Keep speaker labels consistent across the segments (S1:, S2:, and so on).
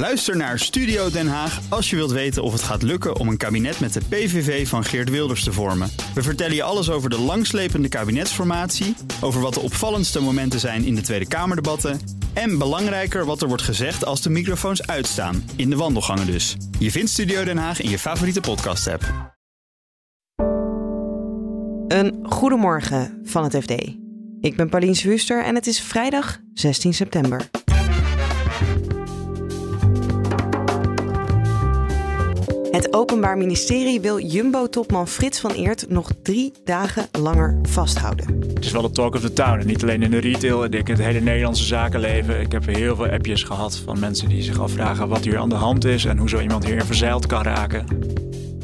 S1: Luister naar Studio Den Haag als je wilt weten of het gaat lukken om een kabinet met de PVV van Geert Wilders te vormen. We vertellen je alles over de langslepende kabinetsformatie, over wat de opvallendste momenten zijn in de Tweede Kamerdebatten en belangrijker wat er wordt gezegd als de microfoons uitstaan, in de wandelgangen dus. Je vindt Studio Den Haag in je favoriete podcast-app.
S2: Een goedemorgen van het FD. Ik ben Pauline Swuster en het is vrijdag 16 september. Het Openbaar Ministerie wil Jumbo-topman Frits van Eert nog drie dagen langer vasthouden.
S3: Het is wel de talk of the town. En niet alleen in de retail, ik denk het hele Nederlandse zakenleven. Ik heb heel veel appjes gehad van mensen die zich afvragen wat hier aan de hand is en hoe zo iemand hierin verzeild kan raken.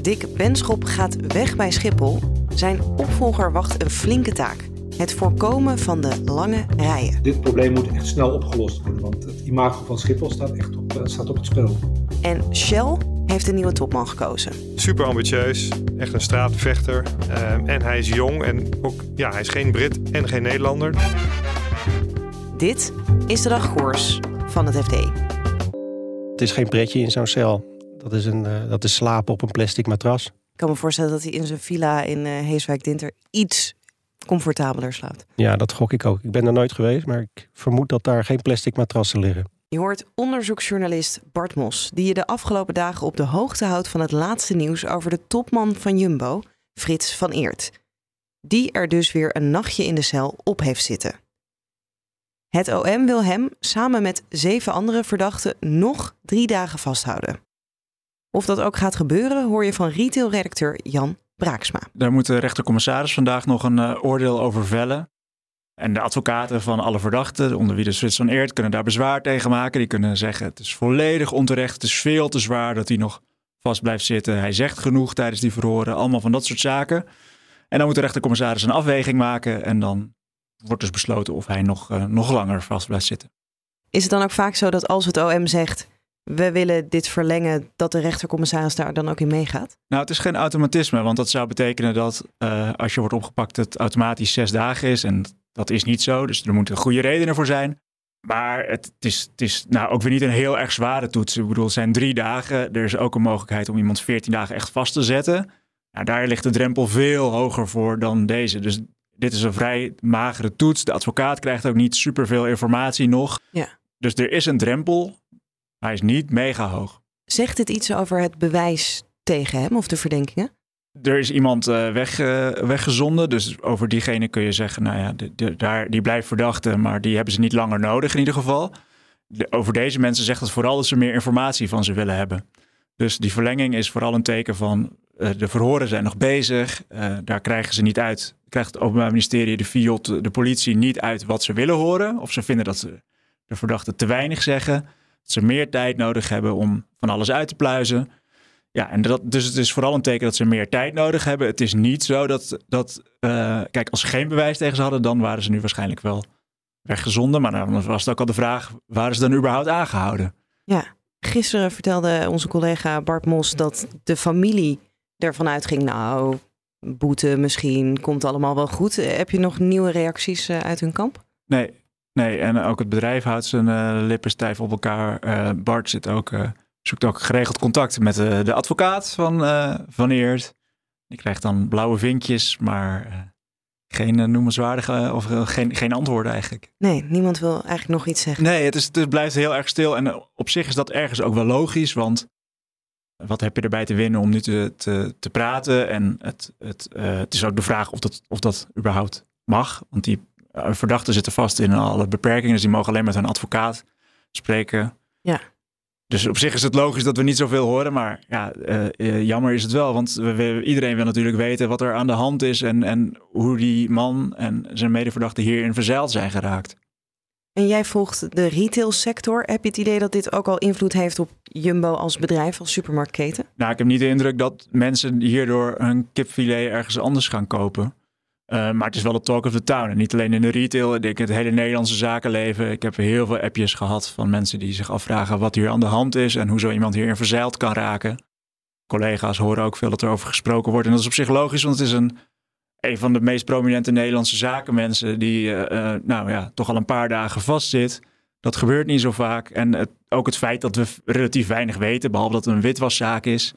S2: Dick Benschop gaat weg bij Schiphol. Zijn opvolger wacht een flinke taak. Het voorkomen van de lange rijen.
S4: Dit probleem moet echt snel opgelost worden, want het imago van Schiphol staat echt op, eh, staat op het spel.
S2: En Shell heeft een nieuwe topman gekozen.
S5: Super ambitieus, echt een straatvechter. Uh, en hij is jong en ook, ja, hij is geen Brit en geen Nederlander.
S2: Dit is de dagkoers van het FD.
S6: Het is geen pretje in zo'n cel. Dat is, een, uh, dat is slapen op een plastic matras.
S2: Ik kan me voorstellen dat hij in zijn villa in uh, Heeswijk-Dinter iets comfortabeler slaapt.
S6: Ja, dat gok ik ook. Ik ben er nooit geweest, maar ik vermoed dat daar geen plastic matrassen liggen.
S2: Je hoort onderzoeksjournalist Bart Mos, die je de afgelopen dagen op de hoogte houdt van het laatste nieuws over de topman van Jumbo, Frits van Eert. Die er dus weer een nachtje in de cel op heeft zitten. Het OM wil hem samen met zeven andere verdachten nog drie dagen vasthouden. Of dat ook gaat gebeuren, hoor je van retailredacteur Jan Braaksma.
S3: Daar moet de rechtercommissaris vandaag nog een uh, oordeel over vellen. En de advocaten van alle verdachten, onder wie de Frits van Eert, kunnen daar bezwaar tegen maken. Die kunnen zeggen: het is volledig onterecht, het is veel te zwaar dat hij nog vast blijft zitten. Hij zegt genoeg tijdens die verhoren, allemaal van dat soort zaken. En dan moet de rechtercommissaris een afweging maken. En dan wordt dus besloten of hij nog, uh, nog langer vast blijft zitten.
S2: Is het dan ook vaak zo dat als het OM zegt we willen dit verlengen, dat de rechtercommissaris daar dan ook in meegaat?
S3: Nou, het is geen automatisme, want dat zou betekenen dat uh, als je wordt opgepakt, het automatisch zes dagen is. En dat is niet zo, dus er moeten goede redenen voor zijn. Maar het is, het is nou ook weer niet een heel erg zware toets. Ik bedoel, het zijn drie dagen. Er is ook een mogelijkheid om iemand 14 dagen echt vast te zetten. Nou, daar ligt de drempel veel hoger voor dan deze. Dus dit is een vrij magere toets. De advocaat krijgt ook niet superveel informatie nog.
S2: Ja.
S3: Dus er is een drempel. Hij is niet mega hoog.
S2: Zegt dit iets over het bewijs tegen hem of de verdenkingen?
S3: Er is iemand uh, weg, uh, weggezonden, dus over diegene kun je zeggen, nou ja, de, daar, die blijft verdachte, maar die hebben ze niet langer nodig in ieder geval. Over deze mensen zegt het vooral dat ze meer informatie van ze willen hebben. Dus die verlenging is vooral een teken van uh, de verhoren zijn nog bezig, daar krijgen ze niet uit, krijgt het Openbaar Ministerie, de FIOT, de politie niet uit wat ze willen horen. Of ze vinden dat ze de verdachten te weinig zeggen. Dat ze meer tijd nodig hebben om van alles uit te pluizen. Ja, en dat, dus het is vooral een teken dat ze meer tijd nodig hebben. Het is niet zo dat, dat uh, kijk, als ze geen bewijs tegen ze hadden, dan waren ze nu waarschijnlijk wel weggezonden. Maar dan was het ook al de vraag, waren ze dan überhaupt aangehouden?
S2: Ja, gisteren vertelde onze collega Bart Mos dat de familie ervan uitging, nou, boete misschien, komt allemaal wel goed. Heb je nog nieuwe reacties uh, uit hun kamp?
S3: Nee, nee. En ook het bedrijf houdt zijn uh, lippen stijf op elkaar. Bart zit ook zoekt ook geregeld contact met de, de advocaat van, uh, van Eert. Die krijgt dan blauwe vinkjes, maar uh, geen uh, noemenswaardige of geen, geen antwoorden eigenlijk.
S2: Nee, niemand wil eigenlijk nog iets zeggen.
S3: Nee, het, is, het blijft heel erg stil. En op zich is dat ergens ook wel logisch, want wat heb je erbij te winnen om nu te, te, te praten? En het, het, het is ook de vraag of dat, of dat überhaupt mag. Want die verdachten zitten vast in alle beperkingen, dus die mogen alleen met hun advocaat spreken.
S2: Ja.
S3: Dus op zich is het logisch dat we niet zoveel horen, maar ja, uh, uh, jammer is het wel. Want we, we, iedereen wil natuurlijk weten wat er aan de hand is en, en hoe die man en zijn medeverdachten hierin verzeild zijn geraakt.
S2: En jij volgt de retailsector. Heb je het idee dat dit ook al invloed heeft op Jumbo als bedrijf, als supermarktketen?
S3: Nou, ik heb niet de indruk dat mensen hierdoor hun kipfilet ergens anders gaan kopen. Uh, maar het is wel de talk of the town. En niet alleen in de retail, ik denk het hele Nederlandse zakenleven. Ik heb heel veel appjes gehad van mensen die zich afvragen wat hier aan de hand is en hoe zo iemand hierin verzeild kan raken. Collega's horen ook veel dat er over gesproken wordt. En dat is op zich logisch, want het is een, een van de meest prominente Nederlandse zakenmensen die uh, uh, nou ja, toch al een paar dagen vastzit. Dat gebeurt niet zo vaak. En het, ook het feit dat we relatief weinig weten, behalve dat het een witwaszaak is,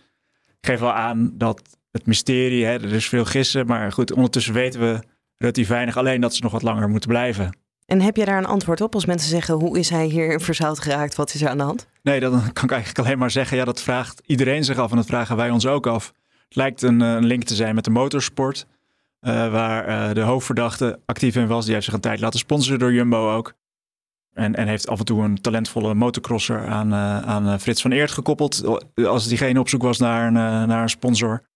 S3: geeft wel aan dat het mysterie, hè, er is veel gissen, maar goed, ondertussen weten we relatief weinig. Alleen dat ze nog wat langer moeten blijven.
S2: En heb je daar een antwoord op als mensen zeggen: hoe is hij hier verzout geraakt? Wat is er aan de hand?
S3: Nee, dan kan ik eigenlijk alleen maar zeggen: ja, dat vraagt iedereen zich af en dat vragen wij ons ook af. Het lijkt een, een link te zijn met de motorsport, uh, waar uh, de hoofdverdachte actief in was. Die heeft zich een tijd laten sponsoren door Jumbo ook. En, en heeft af en toe een talentvolle motocrosser aan, uh, aan Frits van Eert gekoppeld. Als diegene op zoek was naar een, naar een sponsor.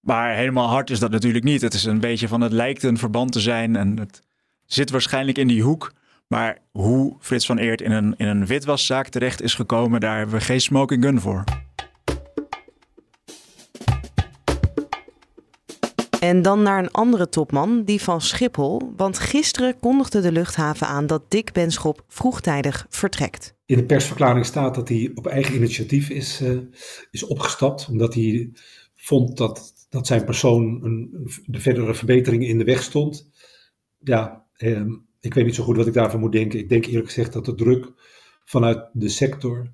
S3: Maar helemaal hard is dat natuurlijk niet. Het is een beetje van het lijkt een verband te zijn. En het zit waarschijnlijk in die hoek. Maar hoe Frits van Eert in een, in een witwaszaak terecht is gekomen, daar hebben we geen smoking gun voor.
S2: En dan naar een andere topman, die van Schiphol. Want gisteren kondigde de luchthaven aan dat Dick Benschop vroegtijdig vertrekt.
S4: In de persverklaring staat dat hij op eigen initiatief is, uh, is opgestapt. Omdat hij vond dat, dat zijn persoon een, de verdere verbeteringen in de weg stond. Ja, eh, ik weet niet zo goed wat ik daarvan moet denken. Ik denk eerlijk gezegd dat de druk vanuit de sector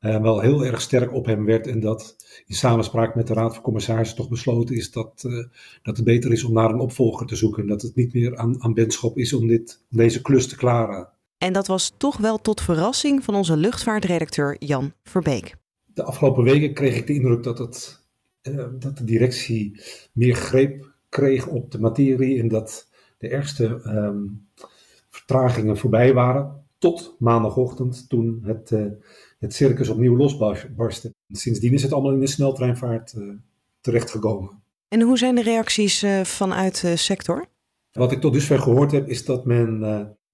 S4: uh, wel heel erg sterk op hem werd. En dat in samenspraak met de Raad van Commissarissen toch besloten is dat, uh, dat het beter is om naar een opvolger te zoeken. Dat het niet meer aan, aan Benschop is om, dit, om deze klus te klaren.
S2: En dat was toch wel tot verrassing van onze luchtvaartredacteur Jan Verbeek.
S4: De afgelopen weken kreeg ik de indruk dat, het, dat de directie meer greep kreeg op de materie en dat de ergste um, vertragingen voorbij waren. Tot maandagochtend, toen het, uh, het circus opnieuw losbarstte. Sindsdien is het allemaal in de sneltreinvaart uh, terechtgekomen.
S2: En hoe zijn de reacties uh, vanuit de sector?
S4: Wat ik tot dusver gehoord heb, is dat men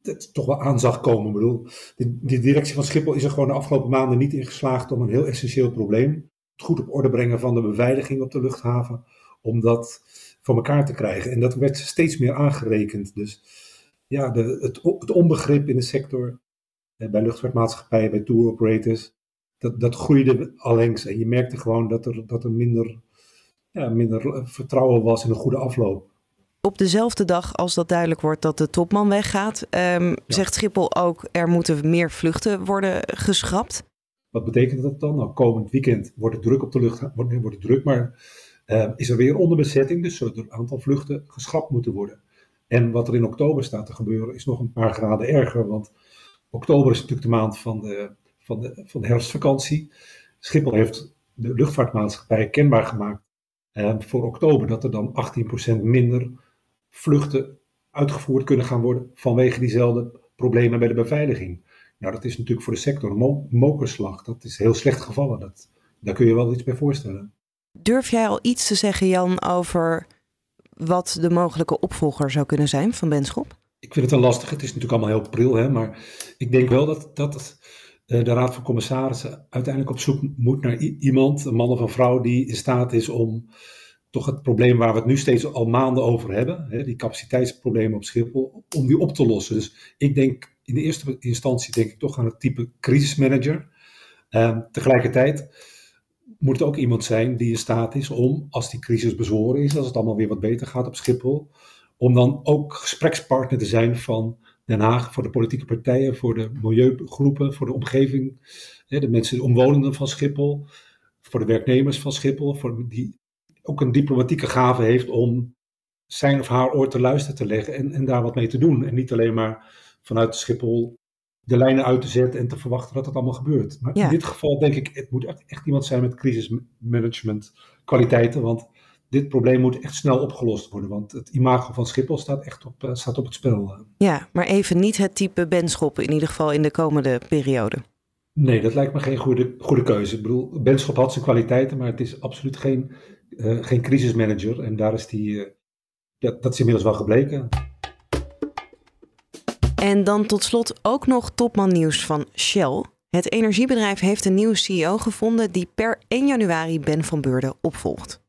S4: het toch wel aan zag komen. Ik bedoel, de, de, directie van Schiphol is er gewoon de afgelopen maanden niet in geslaagd om een heel essentieel probleem, het goed op orde brengen van de beveiliging op de luchthaven, om dat voor elkaar te krijgen. En dat werd steeds meer aangerekend. Dus ja, de, het, het onbegrip in de sector, bij luchtvaartmaatschappijen, bij tour operators, dat, dat groeide allengs. En je merkte gewoon dat er, dat er minder, ja, minder vertrouwen was in een goede afloop.
S2: Op dezelfde dag als dat duidelijk wordt dat de topman weggaat, um, ja. zegt Schiphol ook er moeten meer vluchten worden geschrapt.
S4: Wat betekent dat dan? Nou, komend weekend wordt het druk op de lucht, wordt, wordt het druk, maar uh, is er weer onderbezetting, dus zullen er een aantal vluchten geschrapt moeten worden. En wat er in oktober staat te gebeuren is nog een paar graden erger, want oktober is natuurlijk de maand van de, van de, van de herfstvakantie. Schiphol heeft de luchtvaartmaatschappij kenbaar gemaakt uh, voor oktober dat er dan 18% minder vluchten uitgevoerd kunnen gaan worden vanwege diezelfde problemen bij de beveiliging. Nou, dat is natuurlijk voor de sector een mo mokerslag. Dat is heel slecht gevallen. Dat, daar kun je wel iets bij voorstellen.
S2: Durf jij al iets te zeggen, Jan, over wat de mogelijke opvolger zou kunnen zijn van Benschop?
S4: Ik vind het wel lastig. Het is natuurlijk allemaal heel pril, hè, maar ik denk wel dat, dat uh, de Raad van Commissarissen uiteindelijk op zoek moet naar iemand, een man of een vrouw, die in staat is om toch het probleem waar we het nu steeds al maanden over hebben, hè, die capaciteitsproblemen op Schiphol, om die op te lossen. Dus ik denk in de eerste instantie denk ik toch aan het type crisismanager. Uh, tegelijkertijd moet het ook iemand zijn die in staat is om, als die crisis bezworen is, als het allemaal weer wat beter gaat op Schiphol, om dan ook gesprekspartner te zijn van Den Haag voor de politieke partijen, voor de milieugroepen, voor de omgeving, de mensen, de omwonenden van Schiphol, voor de werknemers van Schiphol, voor die ook een diplomatieke gave heeft om zijn of haar oor te luisteren te leggen en, en daar wat mee te doen. En niet alleen maar vanuit Schiphol de lijnen uit te zetten en te verwachten dat het allemaal gebeurt. Maar ja. in dit geval denk ik, het moet echt, iemand zijn met crisismanagement kwaliteiten, want dit probleem moet echt snel opgelost worden, want het imago van Schiphol staat echt op, uh, staat op het spel.
S2: Ja, maar even niet het type Benschop in ieder geval in de komende periode.
S4: Nee, dat lijkt me geen goede, goede keuze. Ik bedoel, Benschop had zijn kwaliteiten, maar het is absoluut geen, uh, geen crisismanager en daar is die, uh, ja, dat is inmiddels wel gebleken.
S2: En dan tot slot ook nog topman nieuws van Shell. Het energiebedrijf heeft een nieuwe CEO gevonden die per 1 januari Ben van Beurden opvolgt.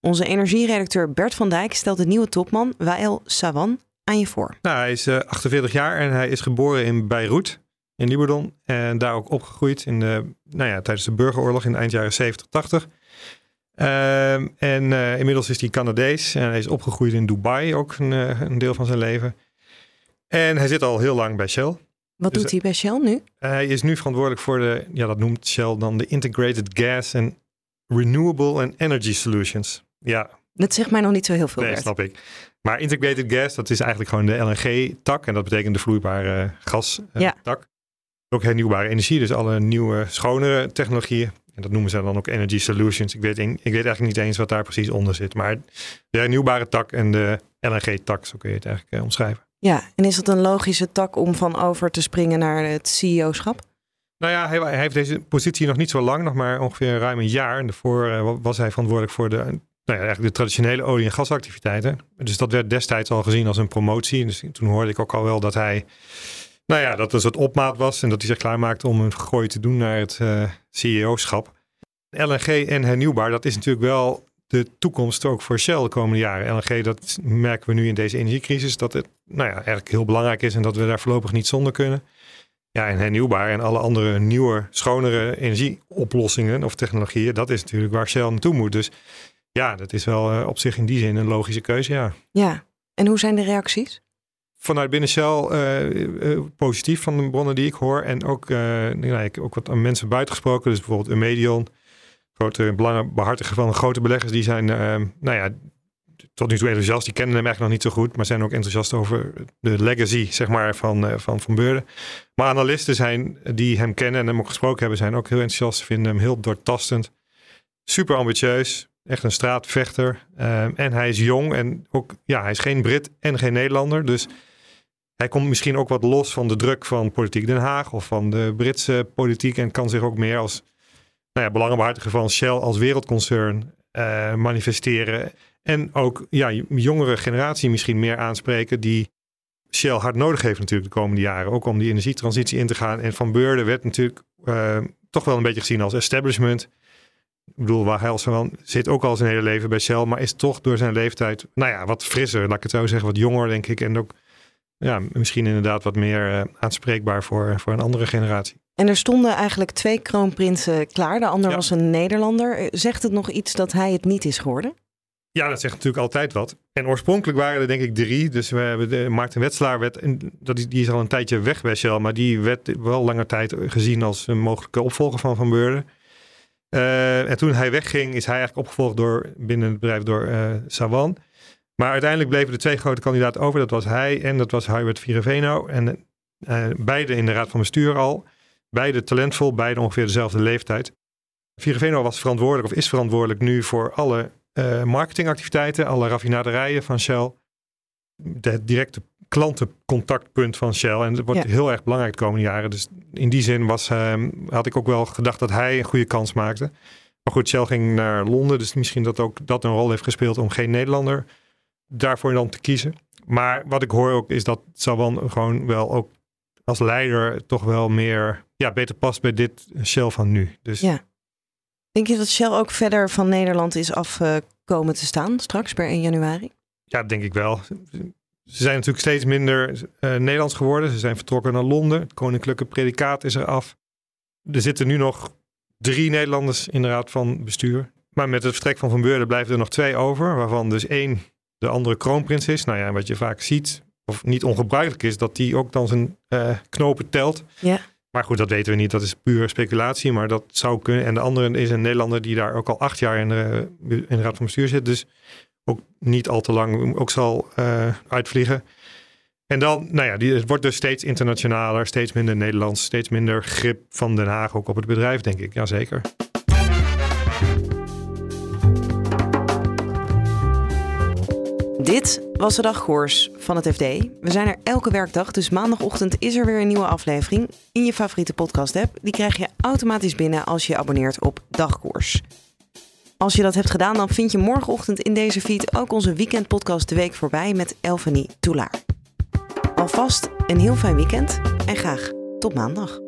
S2: Onze energieredacteur Bert van Dijk stelt de nieuwe topman, Wael Sawan, aan je voor.
S5: Nou, hij is uh, 48 jaar en hij is geboren in Beirut, in Libanon. En daar ook opgegroeid in de, nou ja, tijdens de burgeroorlog in de eind jaren 70, 80. Uh, en uh, inmiddels is hij Canadees en hij is opgegroeid in Dubai, ook een, uh, een deel van zijn leven. En hij zit al heel lang bij Shell.
S2: Wat
S5: Dus,
S2: doet hij bij Shell nu?
S5: Hij is nu verantwoordelijk voor de, ja, dat noemt Shell dan de Integrated Gas and Renewable and Energy Solutions. Ja,
S2: Dat zegt mij nog niet zo heel veel.
S5: nee, snap ik. Maar Integrated Gas, dat is eigenlijk gewoon de LNG-tak. En dat betekent de vloeibare gas-tak.
S2: Ja.
S5: Ook hernieuwbare energie, dus alle nieuwe, schonere technologieën. En dat noemen ze dan ook Energy Solutions. Ik weet, ik weet eigenlijk niet eens wat daar precies onder zit. Maar de hernieuwbare tak en de LNG-tak, zo kun je het eigenlijk eh, omschrijven.
S2: Ja, en is dat een logische tak om van over te springen naar het CEO-schap?
S5: Nou ja, hij, hij heeft deze positie nog niet zo lang, nog maar ongeveer ruim een jaar. En daarvoor eh, was hij verantwoordelijk voor de, nou ja, eigenlijk de traditionele olie- en gasactiviteiten. Dus dat werd destijds al gezien als een promotie. Dus toen hoorde ik ook al wel dat hij, nou ja, dat het soort opmaat was. En dat hij zich klaarmaakte om een gooi te doen naar het eh, CEO-schap. LNG en hernieuwbaar, dat is natuurlijk wel de toekomst ook voor Shell de komende jaren. LNG, dat merken we nu in deze energiecrisis, dat het nou ja, eigenlijk heel belangrijk is en dat we daar voorlopig niet zonder kunnen. Ja, en hernieuwbaar en alle andere nieuwe, schonere energieoplossingen of technologieën, dat is natuurlijk waar Shell naartoe moet. Dus ja, dat is wel eh, op zich in die zin een logische keuze, ja.
S2: Ja. En hoe zijn de reacties?
S5: Vanuit binnen Shell eh, eh, positief van de bronnen die ik hoor. En ook, eh, nou ik ook wat aan mensen buiten gesproken. Dus bijvoorbeeld Eumedion, grote belangenbehartiger van grote beleggers. Die zijn, eh, nou ja, tot nu toe enthousiast. Die kennen hem eigenlijk nog niet zo goed. Maar zijn ook enthousiast over de legacy, zeg maar, van eh, Van, van Beurden. Maar analisten zijn, die hem kennen en hem ook gesproken hebben, zijn ook heel enthousiast. Vinden hem heel doortastend. Super ambitieus. Echt een straatvechter. Eh, en hij is jong en ook, ja, hij is geen Brit en geen Nederlander. Dus hij komt misschien ook wat los van de druk van politiek Den Haag of van de Britse politiek. En kan zich ook meer als nou ja, belangenbehartiger van Shell als wereldconcern eh, manifesteren. En ook ja, jongere generatie misschien meer aanspreken die Shell hard nodig heeft natuurlijk de komende jaren. Ook om die energietransitie in te gaan. En Van Beurden werd natuurlijk eh, toch wel een beetje gezien als establishment. Ik bedoel, waar zo zit ook al zijn hele leven bij Shell. Maar is toch door zijn leeftijd, nou ja, wat frisser. Laat ik het zo zeggen, wat jonger denk ik. En ook ja, misschien inderdaad wat meer uh, aanspreekbaar voor, voor een andere generatie.
S2: En er stonden eigenlijk twee kroonprinsen klaar. De ander
S5: Ja.
S2: was een Nederlander. Zegt het nog iets dat hij het niet is geworden?
S5: Ja, dat zegt natuurlijk altijd wat. En oorspronkelijk waren er denk ik drie. Dus we hebben de Maarten Wetselaar, werd, dat is, die is al een tijdje weg bij Shell. Maar die werd wel langer tijd gezien als een mogelijke opvolger van Van Beurden. Uh, en toen hij wegging, is hij eigenlijk opgevolgd door, binnen het bedrijf door uh, Sawan. Maar uiteindelijk bleven de twee grote kandidaten over. Dat was hij en dat was Hubert Viraveno. En uh, beide in de raad van bestuur al. Beide talentvol, beide ongeveer dezelfde leeftijd. Viraveno was verantwoordelijk of is verantwoordelijk nu voor alle uh, marketingactiviteiten, alle raffinaderijen van Shell. Het directe klantencontactpunt van Shell. En dat wordt ja. heel erg belangrijk de komende jaren. Dus in die zin was, uh, had ik ook wel gedacht dat hij een goede kans maakte. Maar goed, Shell ging naar Londen. Dus misschien dat ook dat een rol heeft gespeeld om geen Nederlander daarvoor dan te kiezen. Maar wat ik hoor ook is dat Sawan gewoon wel ook als leider toch wel meer, ja, beter past bij dit Shell van nu. Dus
S2: ja. Denk je dat Shell ook verder van Nederland is afkomen te staan straks per 1 januari?
S5: Ja, denk ik wel. Ze zijn natuurlijk steeds minder uh, Nederlands geworden. Ze zijn vertrokken naar Londen. Het koninklijke predicaat is er af. Er zitten nu nog drie Nederlanders in de raad van bestuur. Maar met het vertrek van Van Beurden blijven er nog twee over. Waarvan dus één de andere kroonprins is. Nou ja, wat je vaak ziet, of niet ongebruikelijk is, dat die ook dan zijn uh, knopen telt.
S2: Ja.
S5: Maar goed, dat weten we niet. Dat is puur speculatie, maar dat zou kunnen. En de andere is een Nederlander die daar ook al acht jaar in de, in de raad van bestuur zit. Dus ook niet al te lang ook zal uh, uitvliegen. En dan, nou ja, die, het wordt dus steeds internationaler, steeds minder Nederlands, steeds minder grip van Den Haag ook op het bedrijf, denk ik. Jazeker.
S2: Dit was de dagkoers van het FD. We zijn er elke werkdag, dus maandagochtend is er weer een nieuwe aflevering in je favoriete podcast-app. Die krijg je automatisch binnen als je abonneert op Dagkoers. Als je dat hebt gedaan, dan vind je morgenochtend in deze feed ook onze weekendpodcast De Week voorbij met Elfanie Toulaar. Alvast een heel fijn weekend en graag tot maandag.